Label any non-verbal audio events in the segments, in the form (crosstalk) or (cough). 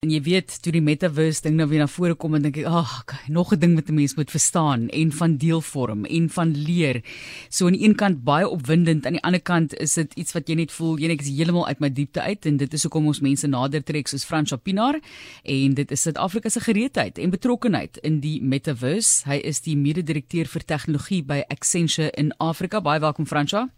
En jy weet, toe die metaverse ding nou weer na vore kom en dink ek, ag, okay, nog 'n ding wat 'n mens moet verstaan en van deel vorm en van leer. So aan die een kant baie opwindend, aan die ander kant is dit iets wat jy net voel, jy net is heeltemal uit my diepte uit en dit is hoekom ons mense nader trek soos Frans Chapinaar en dit is Suid-Afrika se gereedheid en betrokkenheid in die metaverse. Hy is die mede-direkteur vir tegnologie by Accenture in Afrika. Baie welkom Fransja.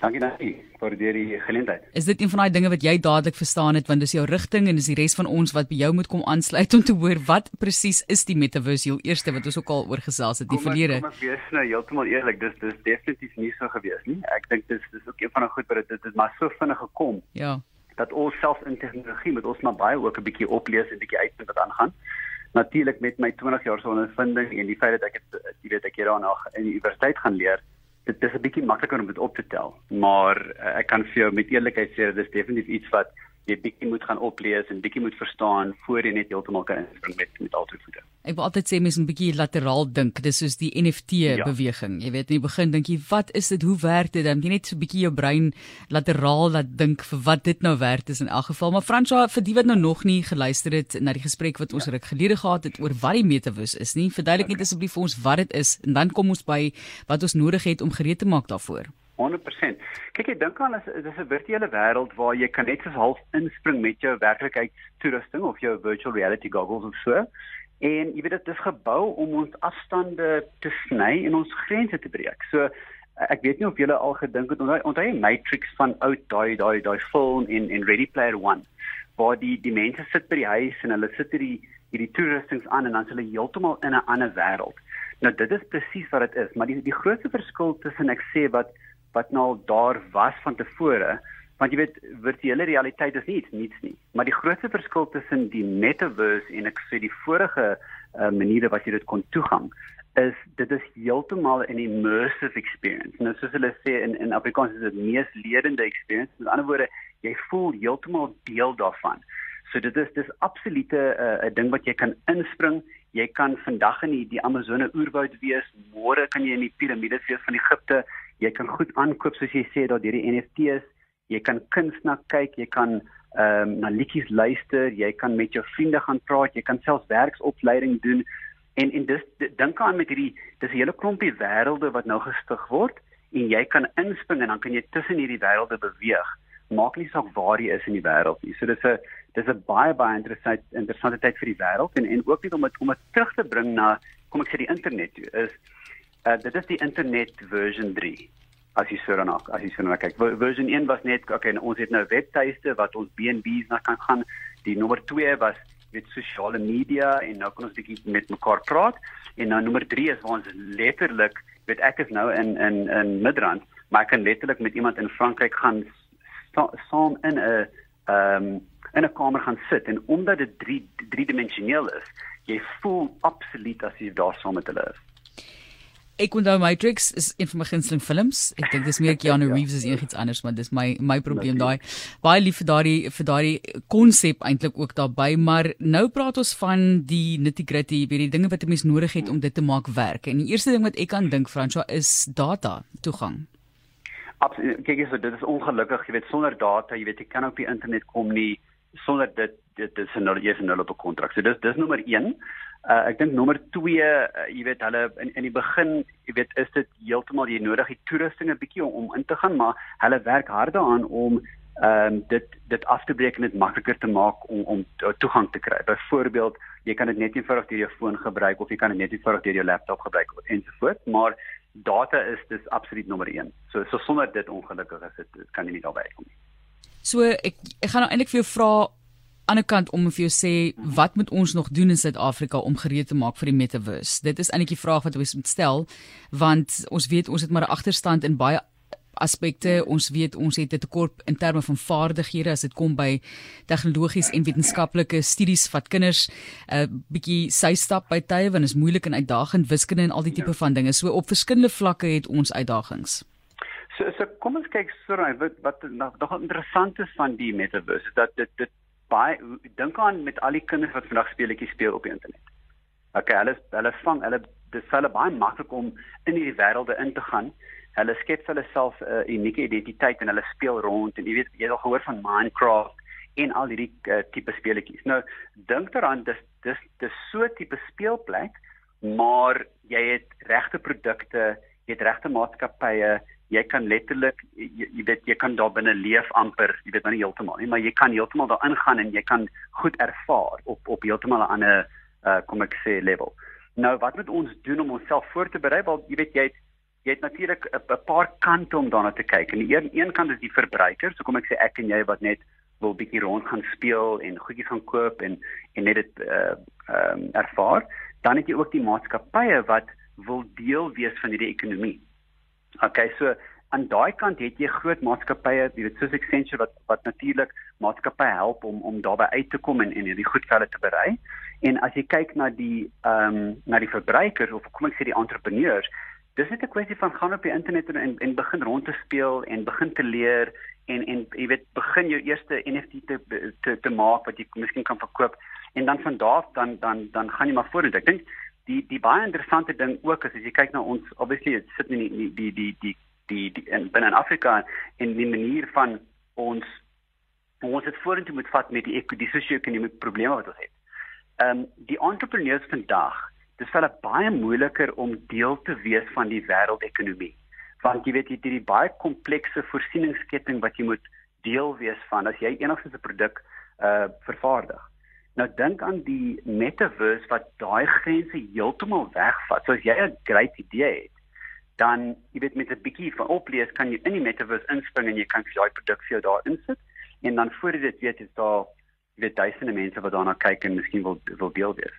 Dankie dankie vir die geleentheid. Is dit een van daai dinge wat jy dadelik verstaan het want dis jou rigting en dis die res van ons wat by jou moet kom aansluit om te hoor wat presies is die metaverse heel eerste wat ons ook al oor gesels het die verlede. Kom ek wees nou heeltemal eerlik, dis dis definitief nie so gewees nie. Ek dink dis dis ook een van die goed wat dit het maar so vinnig gekom. Ja. Dat ons self in tegnologie met ons maar baie ook 'n bietjie oplees en bietjie uitvind wat aangaan. Natuurlik met my 20 jaar se ondervinding en die feit dat ek het jy weet ek hier daarna in die universiteit gaan leer dit is 'n bietjie makliker om dit op te tel, maar uh, ek kan vir jou met eerlikheid sê dis definitief iets wat jy bietjie moet gaan oplees en bietjie moet verstaan voor jy net heeltemal kan inspring met met al twee voete. Ek wil altyd sê mens moet 'n bietjie lateraal dink. Dis soos die NFT ja. beweging. Jy weet, in die begin dink jy, wat is dit? Hoe werk dit? Dan jy net so 'n bietjie jou brein lateraal laat dink vir wat dit nou werd is in elk geval. Maar Fransja, vir die wat nou nog nie geluister het na die gesprek wat ons ja. ruk gelede gehad het oor wat die metaverse is nie, verduidelik net okay. asseblief vir ons wat dit is en dan kom ons by wat ons nodig het om gereed te maak daarvoor. 100%. Kyk, ek dink aan as dit is 'n virtuele wêreld waar jy kan net so half inspring met jou werklikheid toerusting of jou virtual reality goggles of so. En jy weet dit is gebou om ons afstande te sny en ons grense te breek. So ek weet nie of julle al gedink het onthou die Matrix van oud daai daai daai film in in Ready Player 1 waar die die mense sit by die huis en hulle sit hierdie hierdie toerustings aan en dan is hulle heeltemal in 'n ander wêreld. Nou dit is presies wat dit is, maar die die grootste verskil tussen ek sê wat wat nou daar was van tevore want jy weet virtuele realiteit is nie iets niets nie. Maar die grootste verskil tussen die metaverse en ek sê die vorige uh, maniere wat jy dit kon toegang is dit is heeltemal 'n immersive experience. Nou soos hulle sê in in Afrikaans is dit mees lerende experience. Met ander woorde jy voel heeltemal deel daarvan. So dit is dis absolute eh, 'n uh, ding wat jy kan inspring. Jy kan vandag in die, die Amazone oerwoud wees môre kan jy in die piramides wees van Egipte jy kan goed aankoop soos jy sê daar deur die NFT's, jy kan kuns na kyk, jy kan ehm um, na liedjies luister, jy kan met jou vriende gaan praat, jy kan selfs werksopleiding doen en en dis dink aan met hierdie dis 'n hele klompie wêrelde wat nou gestig word en jy kan inspring en dan kan jy tussen hierdie wêrelde beweeg. Maak nie saak waar jy is in die wêreld nie. So dis 'n dis 'n baie baie interessante interessante tyd vir die wêreld en en ook net om dit om dit terug te bring na kom ek sê die internet toe is Uh, dit is die internet version 3 as jy so daarna as jy so na kyk. Version 1 was net okay, ons het nou webtuiste wat ons B&B's na kan gaan. Die nommer 2 was met sosiale media en nou kan ons bietjie met mekaar praat. En nou nommer 3 is waar ons letterlik, weet ek is nou in in in Midrand, maar ek kan letterlik met iemand in Frankryk gaan saam in 'n ehm um, in 'n kamer gaan sit en omdat dit 3 driedimensioneel is, jy voel absoluut as jy daar saam met hulle is. Ek onthou Matrix is een van my gunsteling films. Ek dink dis meer Keanu (laughs) ja. Reeves as enigiets anders, maar dis my my probleem daai. Baie lief vir daardie vir daardie konsep eintlik ook daarbey, maar nou praat ons van die nitty-gritty, weet die dinge wat 'n mens nodig het om dit te maak werk. En die eerste ding wat ek kan dink, Franswa, is data toegang. Absoluut. Kyk eens, dit is ongelukkig, jy weet sonder data, jy weet jy kan op die internet kom nie sonder dit dit is 'n nulle is 'n nulle op 'n kontrak. So dis dis nommer 1. Uh, ek dink nommer 2, uh, jy weet hulle in in die begin, jy weet is dit heeltemal jy nodig die toerusting 'n bietjie om, om in te gaan, maar hulle werk hard daaraan om ehm um, dit dit af te breek en dit makliker te maak om om toegang te kry. Byvoorbeeld, jy kan dit net eenvoudig deur jou foon gebruik of jy kan dit net eenvoudig deur jou laptop gebruik ensovoorts, maar data is dis absoluut nommer 1. So so sonder dit ongelukkig is dit kan jy nie daarby kom nie. So ek ek gaan nou eintlik vir jou vra ander kant om vir jou sê wat moet ons nog doen in Suid-Afrika om gereed te maak vir die metaverse? Dit is eintlik die vraag wat ons moet stel want ons weet ons het maar 'n agterstand in baie aspekte. Ons weet ons het 'n tekort in terme van vaardighede as dit kom by tegnologies en wetenskaplike studies wat kinders 'n uh, bietjie sy stap by tye want is moeilik en uitdagend wiskunde en al die tipe ja. van dinge. So op verskillende vlakke het ons uitdagings. So so kom ons kyk so wat wat nog nog interessant is van die metaverse is dat dit dit baie dink aan met al die kinders wat vandag speletjies speel op die internet. Okay, hulle hulle vang hulle dis vir hulle baie maklik om in hierdie wêrelde in te gaan. Hulle skep hulle self 'n uh, unieke identiteit en hulle speel rond en jy weet jy het al gehoor van Minecraft en al hierdie uh, tipe speletjies. Nou dink daaraan dis dis dis so tipe speelplek, maar jy het regte produkte, jy het regte maatskappye, jy kan letterlik jy, jy weet jy kan daar binne leef amper, jy weet nou nie heeltemal nie, maar jy kan heeltemal daar ingaan en jy kan goed ervaar op op heeltemal 'n ander uh, kom ek sê level. Nou wat moet ons doen om onsself voor te berei? Want jy weet jy het jy het natuurlik 'n paar kante om daarna te kyk. En die een een kant is die verbruiker. So kom ek sê ek en jy wat net wil bietjie rond gaan speel en goedjies gaan koop en en net dit uh ehm um, ervaar. Dan het jy ook die maatskappye wat wil deel wees van hierdie ekonomie. Okay, so aan daai kant het jy groot maatskappye, jy weet soos Accenture wat wat natuurlik maatskappye help om om daarbey uit te kom en en hierdie goed vir hulle te berei. En as jy kyk na die ehm um, na die verbruikers of kom ek sê die entrepreneurs, dis net 'n kwessie van gaan op die internet en en begin rond te speel en begin te leer en en jy weet begin jou eerste NFT te te, te maak wat jy miskien kan verkoop en dan van daar dan dan dan gaan jy maar vorentoe. Ek dink die die baie interessante ding ook is as jy kyk na ons obviously dit sit in die die die die die die, die in binne Afrika en die manier van ons ons het vorentoe moet vat met die die sosio-ekonomiese probleme wat ons het ehm um, die entrepreneurs vandag, dit is vir hulle baie moeiliker om deel te wees van die wêreldekonomie. Want jy weet jy het hierdie baie komplekse voorsieningsketting wat jy moet deel wees van as jy enigsins 'n produk uh vervaardig. Nou dink aan die metaverse wat daai grense heeltemal wegvat. So as jy 'n great idee het, dan jy weet met 'n bietjie van oplees kan jy in die metaverse inspring en jy kan vir daai produk vir jou daar insit en dan voor jy dit weet is daar weet duisende mense wat daarna kyk en miskien wil wil deel wees.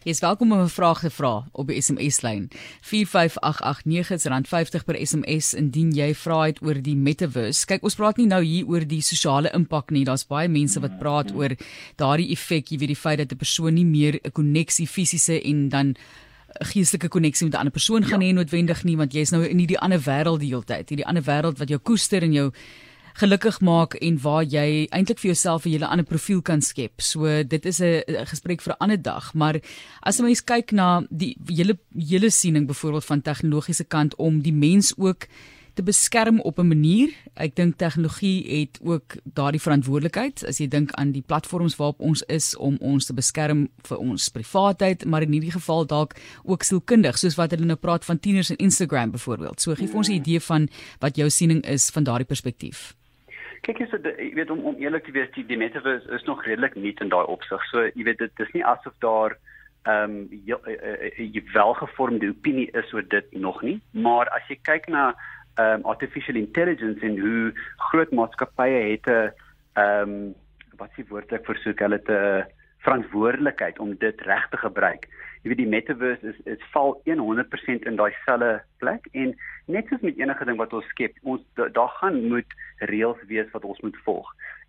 Jy is welkom om 'n vraag te vra op die SMS lyn 45889 rand 50 per SMS indien jy vra het oor die metaverse. Kyk, ons praat nie nou hier oor die sosiale impak nie. Daar's baie mense wat praat oor daardie effek, jy weet die feit dat 'n persoon nie meer 'n koneksie fisiese en dan geestelike koneksie met 'n ander persoon gaan ja. hê noodwendig nie want jy's nou in hierdie ander wêreld die hele tyd. Hierdie ander wêreld wat jou koester en jou gelukkig maak en waar jy eintlik vir jouself 'n hele ander profiel kan skep. So dit is 'n gesprek vir 'n ander dag, maar as jy mens kyk na die hele hele siening byvoorbeeld van tegnologiese kant om die mens ook te beskerm op 'n manier. Ek dink tegnologie het ook daardie verantwoordelikheid as jy dink aan die platforms waarop ons is om ons te beskerm vir ons privaatheid, maar in hierdie geval dalk ook sielkundig, soos wat hulle nou praat van tieners en Instagram byvoorbeeld. So gee vir ons 'n idee van wat jou siening is van daardie perspektief. Kyk jy so jy weet om om eerlik te wees die, die metaverse is nog redelik nuut in daai opsig. So jy weet dit is nie asof daar ehm um, 'n uh, uh, welgevormde opinie is oor dit nog nie, maar as jy kyk na ehm um, artificial intelligence en hoe groot maatskappye het 'n ehm um, wat s'ie woordelik versoek hulle te verantwoordelikheid om dit reg te gebruik. Jy weet die metaverse is is val 100% in daai selfe plek en net soos met enige ding wat ons skep, ons daar gaan moet reëls wees wat ons moet volg.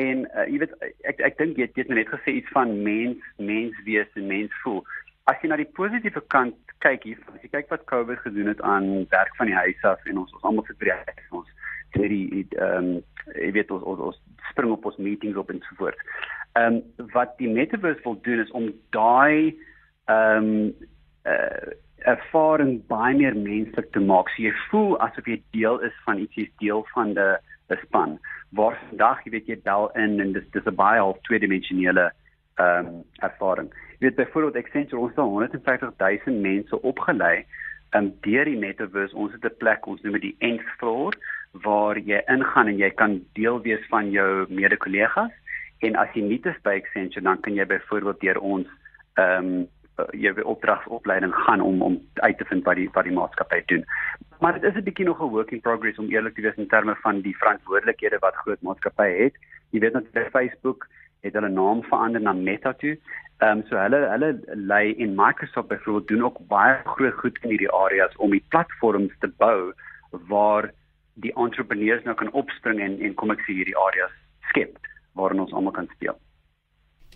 En uh, jy weet ek ek dink jy, het nou net gesê iets van mens mens wees en mens voel. As jy na die positiewe kant kyk hier, as jy kyk wat COVID gedoen het aan werk van die huis af en ons ons almal sit by die huis ons sê die ehm jy weet ons, ons ons spring op ons meetings op en so voort. Ehm um, wat die metaverse wil doen is om daai ehm um, uh, ervaring baie meer menslik te maak. So jy voel asof jy deel is van iets, jy's deel van 'n 'n span. Waar vandag jy weet jy bel in en dis dis 'n baie half tweedimensionele ehm um, ervaring. Jy weet byvoorbeeld Accenture ons het 150 000 mense opgelei um, deur die metaverse. Ons het 'n plek, ons noem dit die nth floor waar jy ingaan en jy kan deel wees van jou mede-kollegas en as jy nie te by Accenture dan kan jy byvoorbeeld deur ons ehm um, jy by opdragsopleiding gaan om om uit te vind wat die wat die maatskappy doen. Maar dit is 'n bietjie nog 'n work in progress om eerlik te wees in terme van die verantwoordelikhede wat groot maatskappye het. Jy weet net Facebook het hulle naam verander na Meta toe. Ehm um, so hulle hulle lei en Microsoft byvoorbeeld doen ook baie groot goed in hierdie areas om die platforms te bou waar die entrepreneurs nou kan opspring en en kom ek sê hierdie areas skep waarin ons almal kan speel.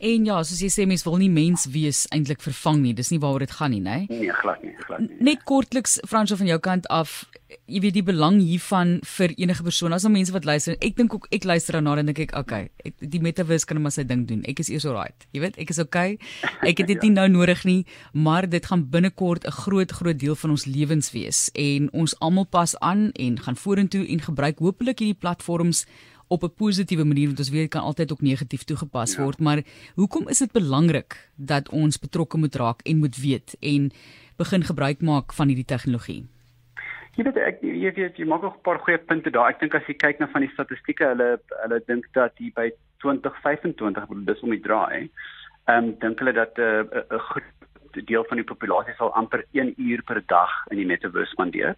En ja, soos jy sê mens wil nie mens wees eintlik vervang nie. Dis nie waaroor dit gaan nie, né? Nee, glad nie, glad nie. Net kortliks Fransjo van jou kant af, jy weet die belang hiervan vir enige persoon. As daar mense wat luister, ek dink ook ek luister daarna en dink ek, okay, ek, die metaverse kan maar sy ding doen. Ek is eers alright. Jy weet, ek is okay. (laughs) Ek het dit ja. nie nou nodig nie, maar dit gaan binnekort 'n groot groot deel van ons lewens wees en ons almal pas aan en gaan vorentoe en gebruik hopelik hierdie platforms op 'n positiewe manier want ons weet dit kan altyd ook negatief toegepas ja. word, maar hoekom is dit belangrik dat ons betrokke moet raak en moet weet en begin gebruik maak van hierdie tegnologie? Jy weet ek jy weet jy maak nog 'n paar goeie punte daar. Ek dink as jy kyk na van die statistieke, hulle hulle dink dat hier by 2025 dis om die draai. Ehm um, dink hulle dat 'n uh, 'n uh, groot deel van die populasie sal amper 1 uur per dag in die metaverse spandeer.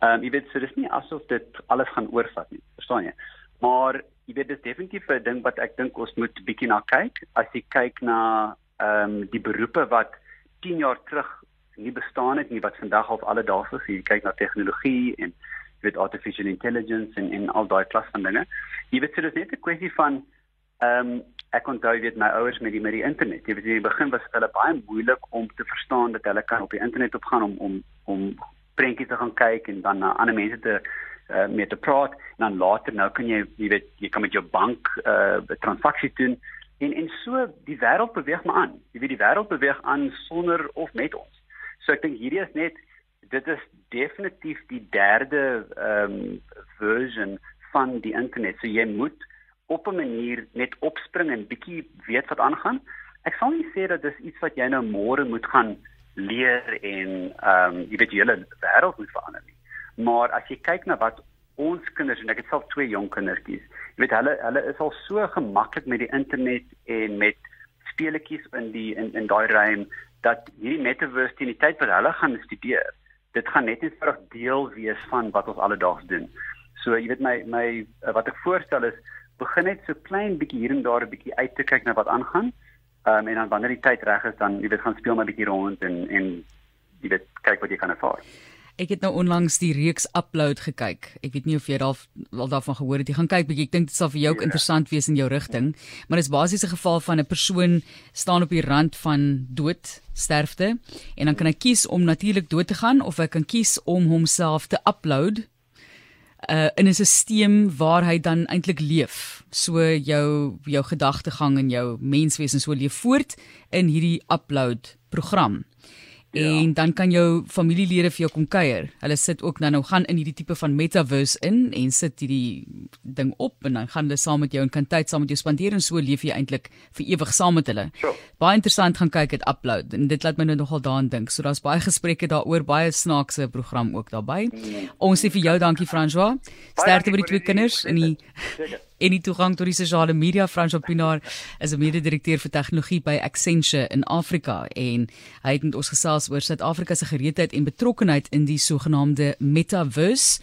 Ehm um, jy weet so dis nie asof dit alles gaan oorvat nie. Verstaan jy? Maar jy weet dis definitief 'n ding wat ek dink ons moet bietjie na kyk. As jy kyk na ehm um, die beroepe wat 10 jaar terug nie bestaan het nie wat vandag al alledaags is. Jy kyk na tegnologie en jy weet artificial intelligence en en al daai klas van dinge. Jy weet so dis net 'n kwessie van ehm um, ek onthou weet my ouers met die met die internet. Jy weet in die begin was dit hulle baie moeilik om te verstaan dat hulle kan op die internet opgaan om om om prentjies te gaan kyk en dan na ander mense te uh, mee te praat en dan later nou kan jy jy weet jy kan met jou bank 'n uh, transaksie doen en en so die wêreld beweeg maar aan. Jy weet die wêreld beweeg aan sonder of met ons. So ek dink hierdie is net dit is definitief die derde ehm um, version van die internet. So jy moet op 'n manier net opspring en bietjie weet wat aangaan. Ek sal nie sê dat dis iets wat jy nou môre moet gaan leer en ehm um, jy weet die hele wêreld moet verander nie. Maar as jy kyk na wat ons kinders en ek het self twee jong kindertjies, jy weet hulle hulle is al so gemaklik met die internet en met speletjies in die in in daai ruim dat hierdie metaverse teen die tyd wat hulle gaan studeer, dit gaan net eenvoudig deel wees van wat ons alledaags doen. So jy weet my my wat ek voorstel is begin net so klein bietjie hier en daar 'n bietjie uit te kyk na wat aangaan. Ehm um, en dan wanneer die tyd reg is dan jy weet gaan speel maar 'n bietjie rond en en jy weet kyk wat jy kan ervaar. Ek het nou onlangs die reeks upload gekyk. Ek weet nie of jy daar al daarvan gehoor het. Jy gaan kyk bietjie. Ek dink dit sal vir jou ook ja. interessant wees in jou rigting. Maar dit is basies 'n geval van 'n persoon staan op die rand van dood, sterfte en dan kan hy kies om natuurlik dood te gaan of hy kan kies om homself te upload uh, in 'n stelsel waar hy dan eintlik leef. So jou jou gedagtegang en jou menswees en so leef voort in hierdie upload program. Ja. En dan kan jou familielede vir jou kom kuier. Hulle sit ook dan nou gaan in hierdie tipe van metaverse in en sit hierdie ding op en dan gaan hulle saam met jou en kan tyd saam met jou spandeer en so leef jy eintlik vir ewig saam met hulle. Sure. Baie interessant gaan kyk dit upload en dit laat my nou nogal daaraan dink. So daar's baie gesprekke daaroor, baie snaakse program ook daarbey. Mm. Ons sê vir jou dankie François. Sterkte met die twee kinders in die en die toegang tot die sosiale media Frans Opinaar is 'n mede-direkteur vir tegnologie by Accenture in Afrika en hy het met ons gesels oor Suid-Afrika se gereedheid en betrokkeheid in die sogenaamde metaverse